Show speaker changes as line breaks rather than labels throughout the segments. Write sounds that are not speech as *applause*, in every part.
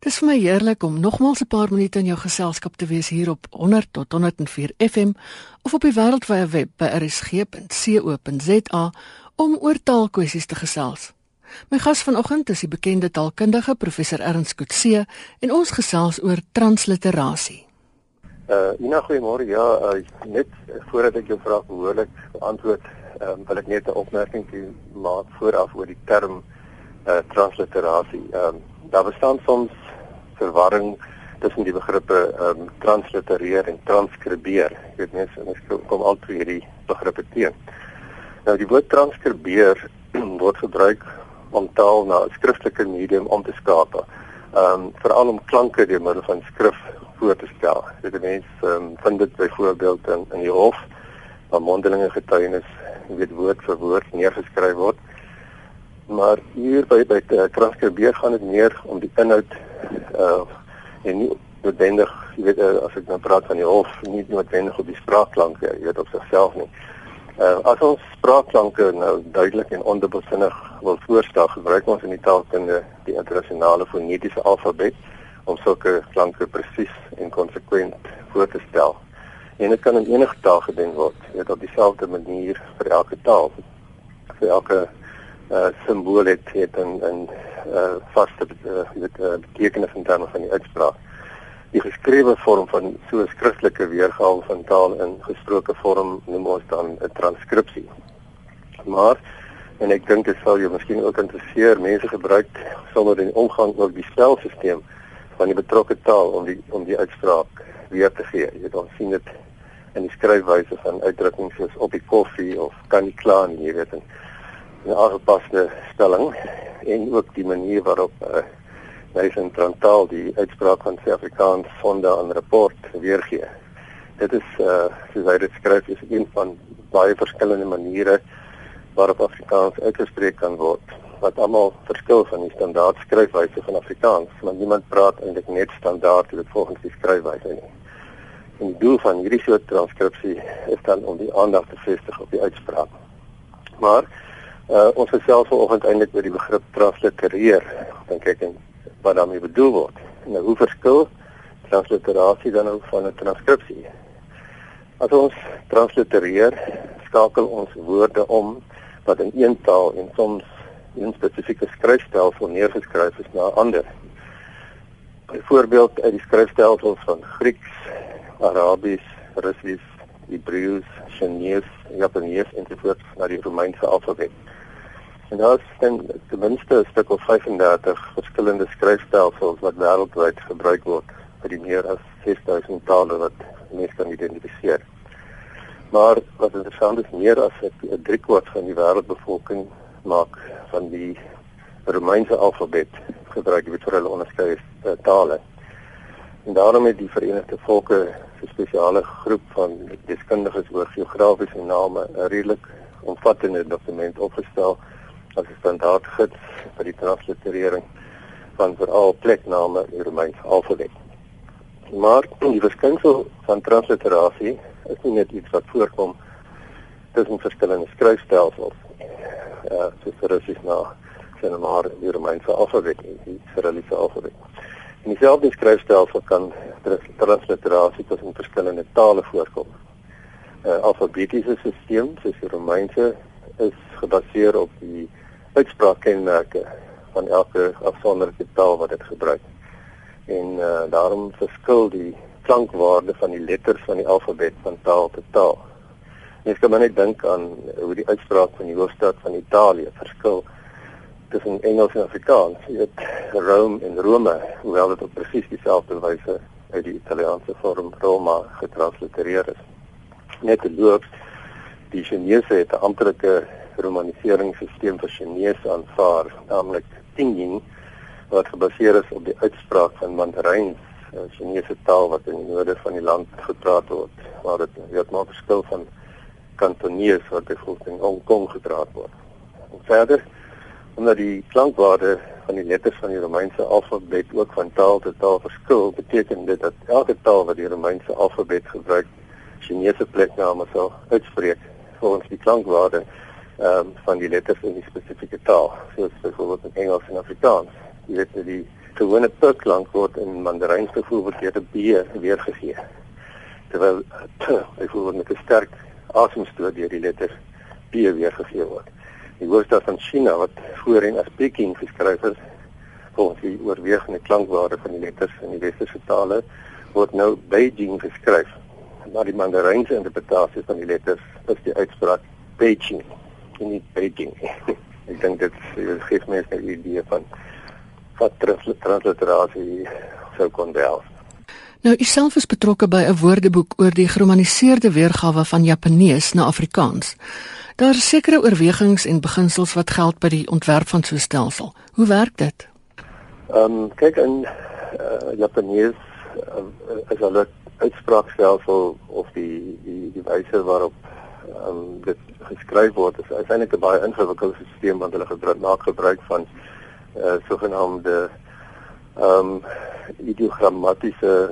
Dis vir my heerlik om nogmaals 'n paar minute in jou geselskap te wees hier op 100 tot 104 FM of op die wêreldwye web by rsg.co.za om oor taalkwessies te gesels. My gas vanoggend is die bekende taalkundige professor Ernst Kutse en ons gesels oor transliterasie.
Uh, Ina, goeiemôre. Ja, uh, net voordat ek jou vraag behoorlik beantwoord, um, wil ek net 'n opmerking maak vooraf oor die term uh, transliterasie. Ehm um, daar bestaan soms verwarring tussen die begrippe ehm um, translitereer en transkribeer. Ek weet mense en ek kom al twee hierdie begrippe teen. Nou die woord transkribeer *clears throat* word gebruik om taal na 'n skriftelike medium om te skakel. Ehm um, veral om klanke deur middel van skrif voor te stel. Dit mense ehm um, vind dit byvoorbeeld in in die hof waar mondelinge getuienis, weet woord vir woord neergeskryf word maar hier by by transkribeer gaan dit meer om die inhoud uh en nie noodwendig, jy weet uh, as ek nou praat van die hof, nie noodwendig op die spraakklanke, jy weet op sigself nie. Uh as ons spraakklanke nou duidelik en ondubbelsinnig wil voorstel, gebruik ons in die taalkunde die internasionale fonetiese alfabet om sulke klanke presies en konsekwent voor te stel. En dit kan in enige taal gedien word, jy weet op dieselfde manier vir elke taal. vir elke uh simbool het het in in uh vaste uh, weet uh, betekenis in terme van die uitspraak. Die geskrewe vorm van so 'n skriftelike weergawe van taal in gesproke vorm noem ons dan 'n transkripsie. Maar en ek dink dit sal jou miskien ook interesseer, mense gebruik sonder in omgang ook die spelsisteem van die betrokke taal om die om die uitspraak weer te gee. Jy dan sien dit in die skryfwyse van uitdrukkings soos op die koffie of kan nie klaar nie, jy weet en 'n aangepaste stelling en ook die manier waarop uh, eh, Nathan Trantaal die uitspraak van Suid-Afrikaans fonde aan rapport weergee. Dit is uh soos hy dit skryf is een van baie verskillende maniere waarop Afrikaans uitgespreek kan word wat almal verskil van die standaard skryfwyse van Afrikaans, want niemand praat eintlik net standaard dit volgens die skryfwyse nie. En die doel van hierdie soort transkripsie is dan om die aandag te vestig op die uitspraak. Maar Uh ons gesels vanoggend eintlik oor die begrip translitereer, dink ek en wat daarmee bedoel word. Nou hoe verskil transliterasie dan nou van 'n transkripsie? As ons translitereer, skakel ons woorde om wat in een taal en soms in 'n spesifieke skryfstelsel neergeskryf is na 'n ander. Byvoorbeeld uit die skryfstelsels van Grieks, Arabies, Russies, Hebreëus, Chinese, Japanees en sovoorts na die Romeinse alfabet. En daar is ten, ten minste 'n stuk of 35 verskillende skryfstelsels wat wêreldwyd gebruik word vir die meer as 6000 tale wat mense kan identifiseer. Maar wat interessant is, meer as 'n driekwart van die wêreldbevolking maak van die Romeinse alfabet gebruik dit vir hulle onderskeie uh, tale. En daarom het die Verenigde Volke 'n spesiale groep van deskundiges oor geografiese name 'n redelik omvattende dokument opgestel as 'n standaardgids vir die transliterering van veral plekname in die Romeinse alfabet. Maar die verskynsel van transliterasie is nie net iets wat voorkom tussen verskillende skryfstelsels. Uh, soos Russies na sien maar die Romeinse alfabet, die Cyrilliese alfabet. In dieselfde skryfstelsel kan transliterasie tussen verskillende tale voorkom. 'n uh, Alfabetiese stelsel soos die Romeinse is gebaseer op die uitspraakkenmerke van elke afsonderlike taal wat dit gebruik. En uh, daarom verskil die klankwaarde van die letters van die alfabet van taal tot taal. Mens kan maar net dink aan hoe die uitspraak van die hoofstad van Italië verskil tussen Engels en Afrikaans. Jy weet Rome en Rome, hoewel dit op presies dieselfde wyse uit die Italiaanse vorm Roma getranslitereer is. Net te loop die Chinese het 'n amptelike romaniseringsstelsel vir Chinese aanvaar, naamlik Pinyin wat gebaseer is op die uitspraak van Mandarijn, 'n Chinese taal wat in die noorde van die land gepraat word, waar dit weet maar verskil van Kantonees wat byvoorbeeld in Hong Kong gepraat word. En verder omdat die klankwaarde van die letters van die Romeinse alfabet ook van taal tot taal verskil, beteken dit dat elke taal wat die Romeinse alfabet gebruik, Chinese plekname sal uitspreek volgens die klankwaarde ehm um, van die letters in die spesifieke taal, soos byvoorbeeld in Engels en Afrikaans. Weet dat die gewone p klank word in Mandarijn byvoorbeeld deur 'n b weergegee. Terwyl *clears throat* byvoorbeeld met 'n sterk asemstoot deur die letter b weergegee word. Die hoofstad van China wat voorheen as Peking geskryf is, volgens die oorwegende klankwaarde van die letters in die westerse tale, word nou Beijing geskryf. Maar die Mandarynse interpretasie van die letters is die uitspraak Beijing, nie Beijing. *laughs* Ek dink dit gee mense 'n idee van wat transliterasie sou kon behels.
Nou, u self is betrokke by 'n woordeboek oor die geromaniseerde weergawe van Japanees na Afrikaans. Daar is sekere oorwegings en beginsels wat geld by die ontwerp van so 'n stelsel. Hoe werk dit?
Ehm um, kyk in uh, Japanees uh, is hulle uitspraakstelsel of die die die wyse waarop ehm um, dit geskryf word is eintlik 'n baie ingewikkelde stelsel want hulle gebruik maak gebruik van uh, sogenaamde ehm um, ideogrammatiese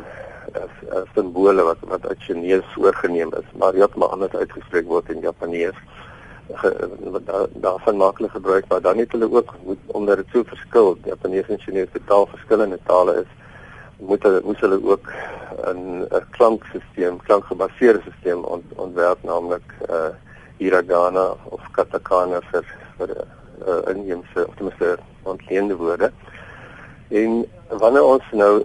uh, simbole wat wat uit Chinese oorgeneem is, maar maar anders uitgespreek word in Japanees. Daarvan maak hulle gebruik, maar dan het hulle ook omdat dit so verskil, Japanees en Chinese taal verskillende tale is, moet hulle moes hulle ook 'n 'n klankstelsel, klankgebaseerde stelsel ont, ontwerp naamlik uh hiragana of katakana vir vir uh, inheemse of ten minste ontleende woorde. En wanneer ons nou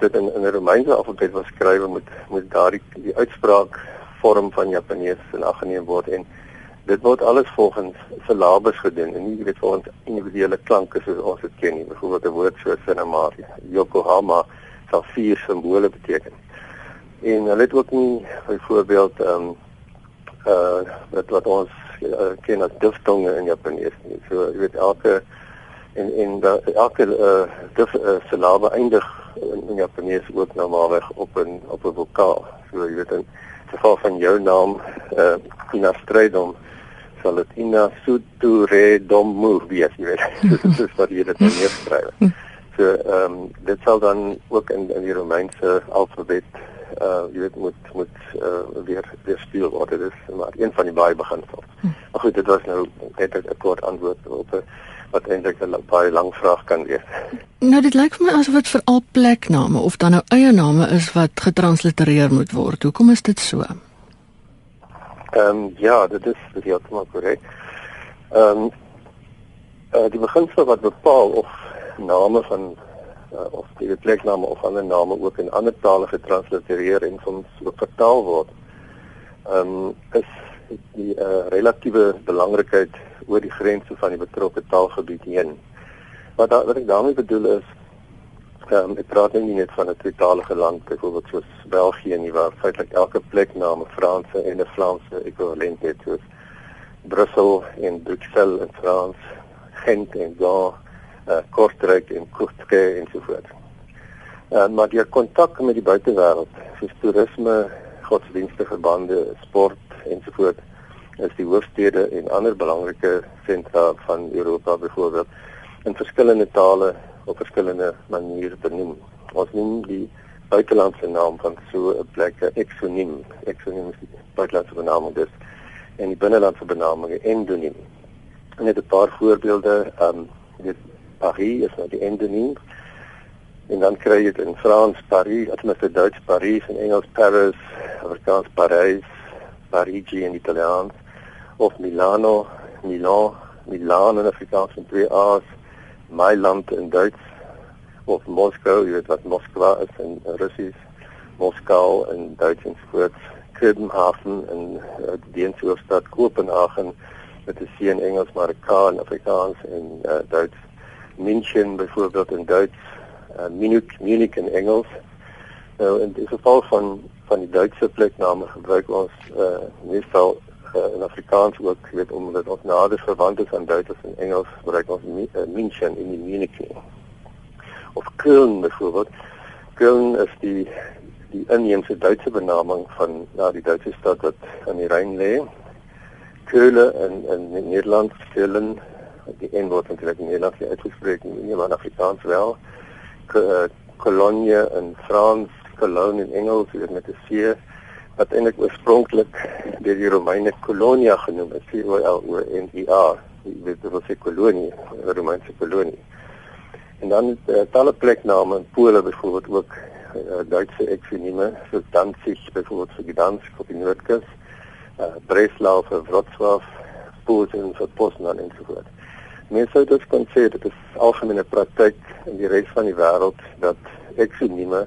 dit in in 'n Romeinse alfabet wil skryf, moet moet daardie die uitspraak vorm van Japanees in ag geneem word en dit word alles volgens syllabes gedoen en nie weet volgens individuele klanke soos ons dit ken nie. Byvoorbeeld 'n woord soos Sinama, Yokohama sal vier simbole beteken. En hulle het ook nie byvoorbeeld ehm um, uh wat wat ons uh, ken as diftonge in Japanees nie. So jy weet elke en en da, elke uh, dif uh, silabe eindig in, in Japanees ook normaalweg op 'n op 'n vokaal. So jy weet in geval van jou naam uh Ina Strydom sal dit Ina Sutu Re Dom Mu wees, jy weet. *laughs* Dit is wat jy dit nou neerskryf. *laughs* So ehm um, dit sal dan ook in in die Romeinse alfabet uh jy weet moet moet uh, weer weer speel word. Dit is maar een van die baie beginsels. Maar goed, dit was nou net 'n kort antwoord op 'n wat eintlik 'n baie lang vraag kan wees.
Nou dit lyk vir my asof dit veral plekname of dan nou eie name is wat getranslitereer moet word. Hoekom is dit so? Ehm
um, ja, dit is dit is heeltemal korrek. Ehm um, uh, die beginsel wat bepaal of name van uh, of die plekname of ander name ook in ander tale getranslitereer en soms ook vertaal word. Ehm um, is die uh, relatiewe belangrikheid oor die grense van die betrokke taalgebied heen. Wat da, wat ek daarmee bedoel is ehm um, ek praat nie net van 'n tweetalige land byvoorbeeld soos België nie waar feitelik elke plek na 'n Franse en 'n Vlaamse ekwivalent het soos Brussel en Bruxelles in Frans, Gent en Gand, uh, Kortrijk en Kurtke en so voort. Uh, maar die kontak met die buitewêreld, soos toerisme, godsdienstige bande, sport en so voort is die hoofstede en ander belangrike sentra van Europa byvoorbeeld in verskillende tale op verskillende maniere benoem. Ons noem die buitelandse naam van so 'n plek exoniem. Exoniem is die buitelandse benaming dus en die binnelandse benaming endoniem. En net 'n paar voorbeelde, ehm um, dit Paris is nou die endoniem. En dan kry jy dit in Frans Paris, in Duits Paris en Engels Paris, Afrikaans Parys, Parigi in Italiaans of Milano, Milan, Milan in Afrikaans met twee A's, Mailand in Duits of Moskou, jy weet wat Moskwa is in Russies, Moskou in Duits en Skots, Kopenhagen in uh, die Deense hoofstad Kopenhagen met 'n C in Engels maar 'n K in Afrikaans en uh, Duits. München byvoorbeeld in Duits, uh, Munich, Munich in Engels. Nou in die geval van van die Duitse plekname gebruik ons uh, meestal uh, in Afrikaans ook, weet omdat ons nader verwant is aan Duitsers en Engels, gebruik ons uh, München in die Munich. Of Köln byvoorbeeld. Köln is die die inheemse Duitse benaming van na die Duitse stad wat aan die Ryn lê. Köln in in Nederland, Köln, die een word natuurlik in Nederland uitgespreek, nie maar in Afrikaans wel. Cologne in Frans, Cologne in Engels, dit met 'n C wat eintlik oorspronklik deur die Romeine Colonia genoem is, C O L O N I A, dit was 'n kolonie, 'n Romeinse kolonie. En dan uh, talle plekname in Pole byvoorbeeld ook uh, Duitse eksonieme so Danzig byvoorbeeld vir Gdansk op die Noordkus, uh, Breslau vir Wrocław, Posen vir Poznan en so voort. Mense sou dus kon sê dit is algemene praktyk in die res van die wêreld dat eksonieme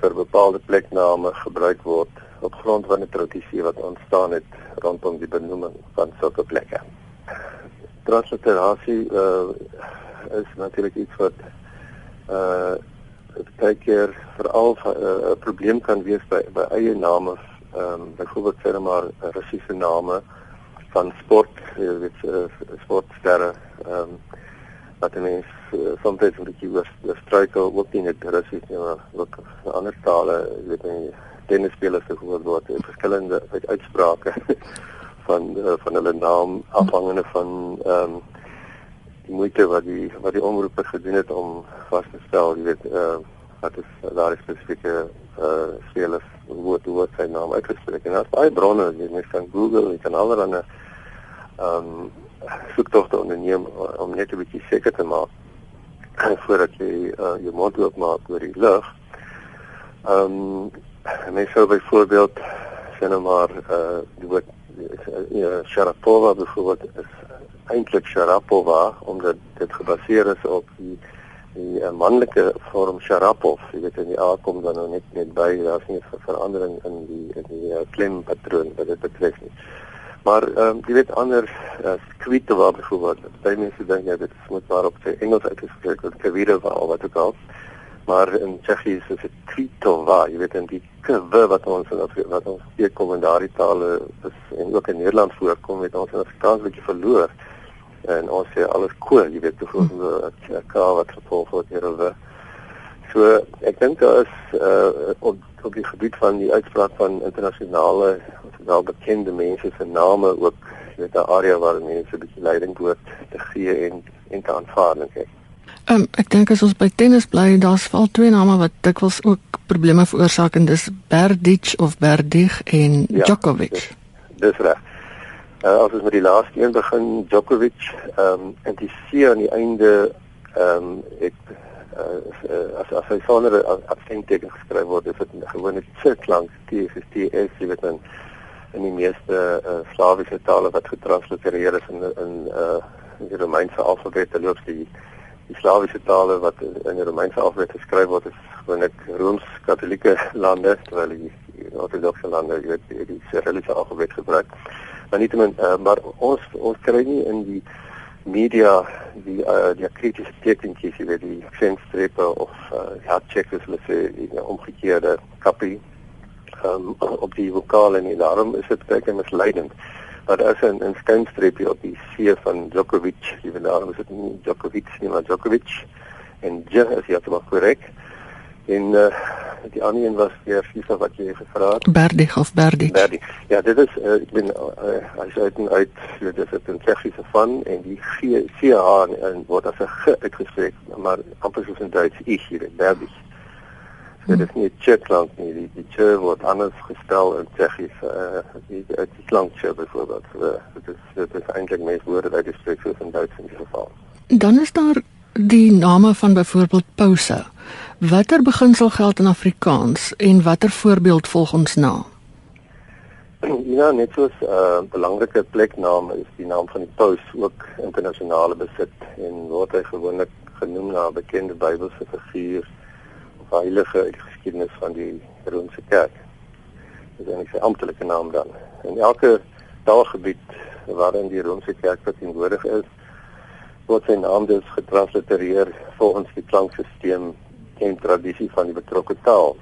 vir bepaalde plekname gebruik word op grond van 'n tradisie wat ontstaan het rondom die benoeming van sulke plekke. Transliterasie uh, is natuurlik iets wat uh baie keer veral 'n uh, probleem kan wees by by eie name, ehm um, byvoorbeeld sê maar Russiese name van sport, jy weet uh, sportsterre, ehm um, wat mense uh, soms 'n bietjie oor struikel ook nie net Russies nie, maar ook ander tale, jy weet nie tennisspelers se gehoor word en verskillende uitsprake *laughs* van uh, van hulle naam afhangende van ehm um, die moeite wat die wat die omroeper gedoen het om vas te stel, jy weet, uh wat is daar spesifieke uh spelers wat wat sy naam uitgespreek? En daar's baie bronne, jy mens kan Google, jy kan allerlei ehm um, soektogte onderneem om net 'n bietjie seker te maak voordat jy uh, jou mond oopmaak oor die lug. Ehm um, mens sou byvoorbeeld sê nou maar uh die woord uh, Sharapova byvoorbeeld is eintlik Sharapova omdat dit gebaseer is op die die uh, manlike vorm Sharapov. Jy weet in die A kom dan nou net net by daar's nie 'n verandering in die in die uh, klempatroon wat dit betref nie. Maar ehm um, jy weet ander uh, Kvitova byvoorbeeld. Baie mense dink ja dit moet maar op sy Engels uitgespreek word Kvitova of wat ook al. Maar in Tsjechies is dit Kvitova. Jy weet in die K wat ons wat ons hier kom in daardie tale is en ook in Nederland voorkom het ons in Afrikaans bietjie verloor en ons sê alles kool, jy weet byvoorbeeld mm. 'n ka wat gevolg word hier oor. So ek dink daar is uh op op die gebied van die uitspraak van internasionale wel bekende mense se name ook weet 'n area waar mense 'n bietjie leiding behoort te gee en en te aanvaar dink ek.
Um, ek dink as ons by tennis bly, daar's val twee name wat dikwels ook probleme veroorsaak en dis Berdych of Berdig en ja, Djokovic.
Dis, dis reg. Uh, as ons met die laaste een begin, Djokovic, ehm um, en die C aan die einde ehm um, ek uh, as as hy sonder 'n aksent geskryf word, is dit gewoon 'n C klank, T is T S, jy weet dan in die meeste uh, Slawiese tale wat getranslitereer is in in uh die Romeinse alfabet, loop die die Slawiese tale wat in die Romeinse alfabet geskryf word, is gewoonlik Rooms-Katolieke lande, terwyl die, die Ortodokse lande, jy weet, die, Cyrilliese alfabet gebruik. Maar nietemin uh, maar ons ons kry nie in die media die uh, die kritiese tekentjies oor die aksentstrepe of uh, hartchecks hulle sê die omgekeerde kappie um, *clears throat* op die vokale en daarom is dit baie misleidend. Maar as 'n 'n skynstreepie op die C van Djokovic jy weet daarom is dit nie Djokovic nie maar Djokovic. En J is ja te maak korrek en uh, die ander een was weer FIFA wat jy gevra het.
Berdig of Berdig?
Berdig. Ja dit is uh, ek ben uh, as uit en uit dit is 'n Tsjechiese van en die G C H en word as 'n G uitgespreek maar amper soos in Duits ich hier Berdig. So dit is nie Tsjechland nie die die Ch word anders gestel in Tsjechies uh, die die klank Ch byvoorbeeld. So, dit is dit is eintlik mees woorde uitgespreek soos in Duits in die geval.
Dan is daar die name van byvoorbeeld Pausa Watter beginsel geld in Afrikaans en watter voorbeeld volg ons na?
Ja, net soos 'n uh, belangrike pleknaam is die naam van die paus ook internasionale besit en word hy gewoonlik genoem na 'n bekende Bybelse figuur of heilige uit die geskiedenis van die Romeinse Kerk. Dit is eintlik sy amptelike naam dan. In elke taalgebied waarin die Romeinse Kerk verteenwoordig is, word sy naam dus getranslitereer volgens die klankstelsel en tradisie van die betrokke taal.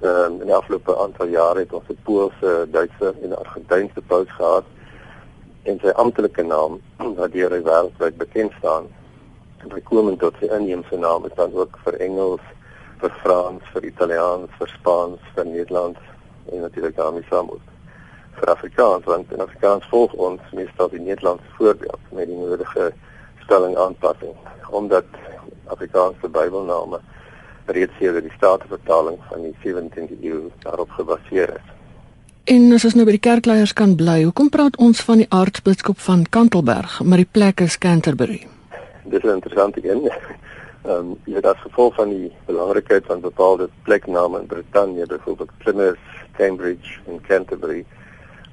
Ehm um, in die afgelope aantal jare het ons 'n Poolse, Duitse en Argentynse paus gehad en sy amptelike naam *clears throat* wat deur die wêreldwyd bekend staan. En bykomend tot sy inheemse naam is dan ook vir Engels, vir Frans, vir Italiaans, vir Spaans, vir Nederlands en natuurlik daarmee saam ook vir Afrikaans want in Afrikaans volg ons meestal die Nederlandse voorbeeld met die nodige stelling aanpassing omdat Afrikaanse Bybelname reeds sedert die staatsvertaling van die 17de eeu daarop gebaseer is.
En as ons nou by die kerkleiers kan bly, hoekom praat ons van die aartsbiskop van Kantelberg, maar die plek is Canterbury?
Dis 'n interessante een. *laughs* Ehm um, jy het as gevolg van die belangrikheid van bepaalde plekname in Brittanje, byvoorbeeld Plymouth, Cambridge en Canterbury,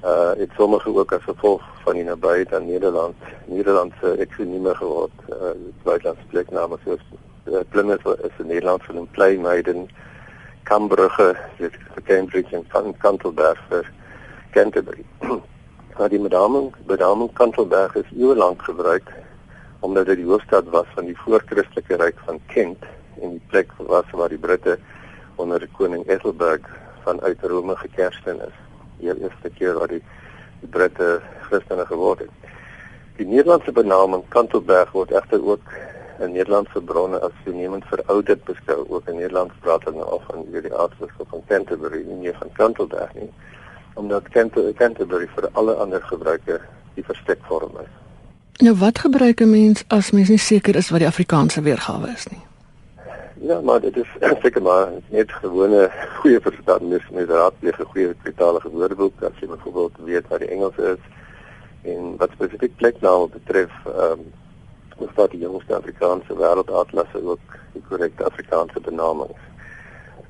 uh dit sommige ook as gevolg van die nabyheid aan Nederland, Nederlandse eksonieme geword, uh buitelandse plekname soos Plymouth is in Nederland van 'n Playmaiden, Cambrugge, dit Cambridge en van Canterbury vir Canterbury. *clears throat* Maar die benaming, benaming Canterbury is eeuwenlang gebruik omdat dit die hoofstad was van die voorchristelike ryk van Kent en die plek was waar die Britte onder koning Ethelbert vanuit Rome gekersten is. Die eerste keer wat die, die Britte Christene geword het. Die Nederlandse benaming Kantelberg word egter ook in Nederlandse bronne as toenemend verouderd beskou. Ook in Nederland praat hulle af van die aardbisschop van Canterbury en nie van Kantelberg nie, omdat Canterbury vir alle ander gebruike die verstekvorm is.
Nou wat gebruik 'n mens as mens nie seker is wat die Afrikaanse weergawe is nie?
Ja, maar dit is *clears throat* seker maar net gewone goeie verstand mis met raadpleeg 'n goeie tweetalige woordeboek as jy byvoorbeeld weet wat die Engels is en wat spesifiek plekname betref, ehm um, ons staat die jongste Afrikaanse wêreldatlasse ook die korrekte Afrikaanse benamings.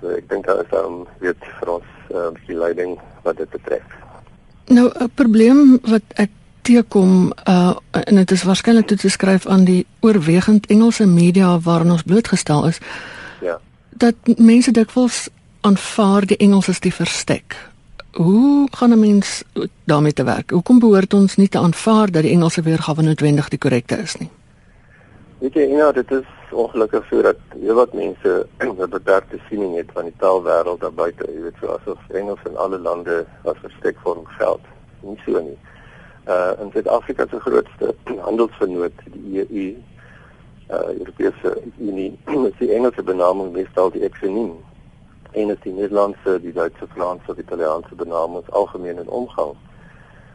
So ek dink daar is dan weet vir ons um, die leiding wat dit betref.
Nou 'n probleem wat ek teekom uh en dit is waarskynlik toe te skryf aan die oorwegend Engelse media waaraan ons blootgestel is.
Ja.
Dat mense dikwels aanvaar die Engels is die verstek. Hoe gaan 'n mens daarmee te werk? Hoekom behoort ons nie te aanvaar dat die Engelse weergawe noodwendig die korrekte is nie?
Weet jy, ja, dit is ongelukkig so dat heel wat mense *clears throat* 'n beperkte siening het van die taalwêreld daar buite. Jy weet, so asof Engels in alle lande as verstek vorm geld. Nie so nie uh in Suid-Afrika se grootste *clears throat* handelsvernoot die EU uh Europese Unie *clears throat* is die Engelse benaming meestal die ekroniem en is die Nederlandse die Duitse Franse of Italiaanse benamings algemeen in omgang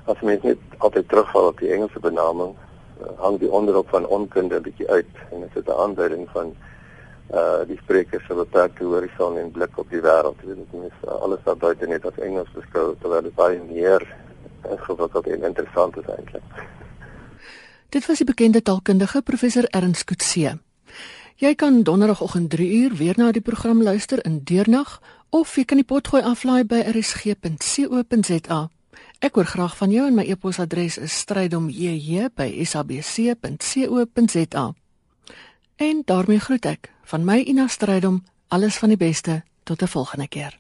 as mens net altyd terugval op die Engelse benaming hang die onderop van onkunde 'n bietjie uit en dit is 'n aanduiding van uh die sprekers se beperkte horison en blik op die wêreld dit is uh, alles wat buite net as Engels beskou terwyl dit baie meer ingewikkeld en interessant is eintlik.
Dit was die bekende taalkundige professor Ernst Kutse. Jy kan donderdagoggend 3uur weer na die program luister in deernag of jy kan die potgooi aflaai by rsg.co.za. Ek hoor graag van jou en my e-posadres is strydomjj@sabc.co.za. En daarmee groet ek van my Ina Strydom alles van die beste tot 'n volgende keer.